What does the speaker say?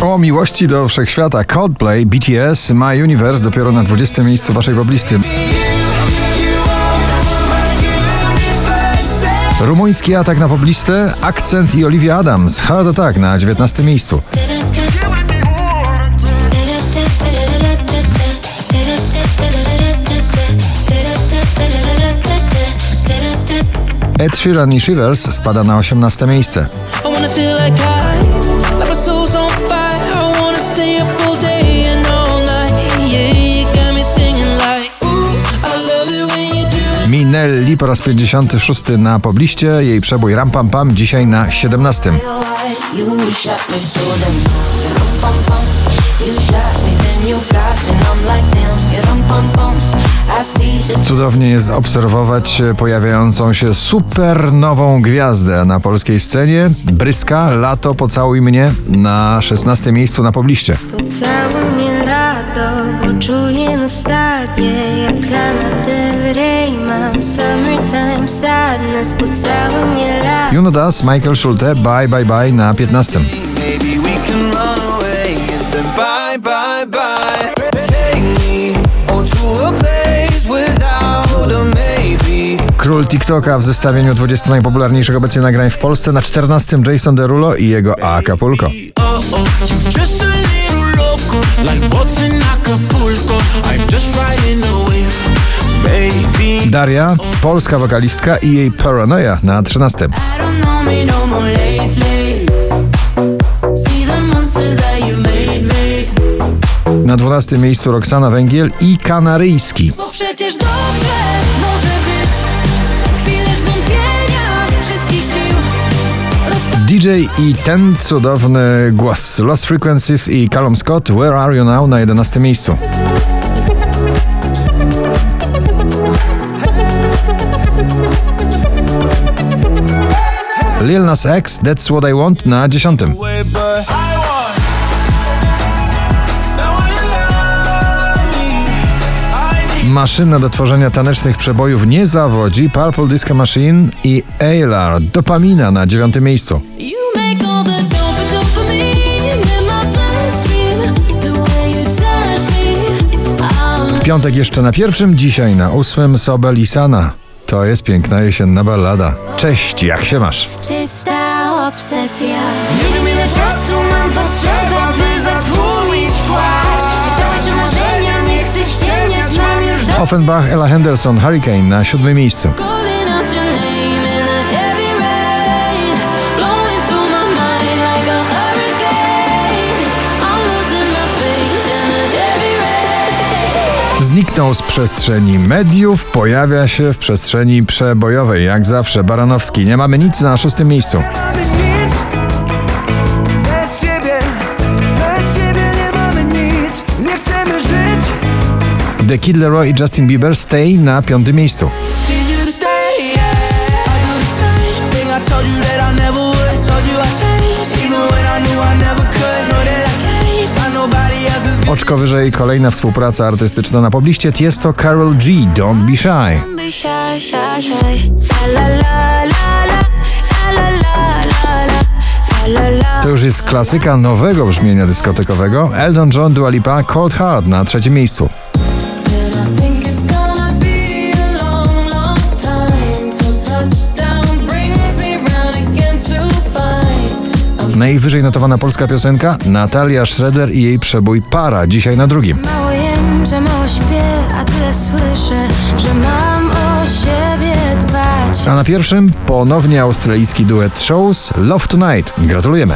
O miłości do wszechświata Coldplay, BTS, My Universe dopiero na 20 miejscu waszej poblisty. Rumuński atak na poblistę, Akcent i Olivia Adams, Hard Attack na 19 miejscu. Ed Sheeran i Shivers spada na 18 miejsce. Po raz 56 na pobliście, jej przebój Ram Pam Pam dzisiaj na 17. You shot me so damn. You rum pum pum. You shot me, then you got me, and I'm like damn. You rum pum pum. I see this. Cudownie jest obserwować pojawiającą się supernową gwiazdę na polskiej scenie. Bryska, Lato, Pocałuj mnie na 16 miejscu na pobliście. Pocałuj mnie lato, bo nostalgię Jak Lana Del Rey mam summertime sadness Pocałuj mnie lato Juno Das, Michael Schulte, Bye Bye Bye na 15. Maybe we can run away and then bye, bye, bye. Take me oh, to a place without a maybe. Król TikToka w zestawieniu 20 najpopularniejszych obecnie nagrań w Polsce na 14 Jason Derulo i jego Acapulco. Daria, polska wokalistka i jej Paranoia na 13. I don't know me no. Na 12 miejscu Roxana Węgiel i Kanaryjski. Bo przecież dobrze może być. Zwątpienia wszystkich sił. DJ i ten cudowny głos Lost Frequencies i Callum Scott Where Are You Now na 11 miejscu. Lil Nas X That's What I Want na 10. Way, but I want someone to love me. I need Maszyna do tworzenia tanecznych przebojów nie zawodzi Purple Disco Machine i Aylar Dopamina na 9 miejscu. W piątek jeszcze na pierwszym, dzisiaj na ósmym Sobel i Sana. To jest piękna jesienna ballada. Cześć, jak się masz? czysta obsesja Nie czasu mam potrzeba, by zatłumić płacz. Marzenia, nie chcę ściemniać, mam już. Offenbach, Ella Henderson, Hurricane na siódmym miejscu. Zniknął z przestrzeni mediów, pojawia się w przestrzeni przebojowej. Jak zawsze, Baranowski. Nie mamy nic na szóstym miejscu. The Kid Leroy i Justin Bieber Stay na piątym miejscu. stay. Yeah. Oczko wyżej kolejna współpraca artystyczna na pobliście Tiesto Carol G. Don't be shy. To już jest klasyka nowego brzmienia dyskotekowego. Elton John, Dua Lipa, Cold Heart na trzecim miejscu. Najwyżej notowana polska piosenka Natalia Schroeder i jej przebój Para, dzisiaj na drugim. Mało jem, że mało śpię, a tyle słyszę, że mam o siebie dbać. A na pierwszym ponownie australijski duet Shows Love Tonight. Gratulujemy.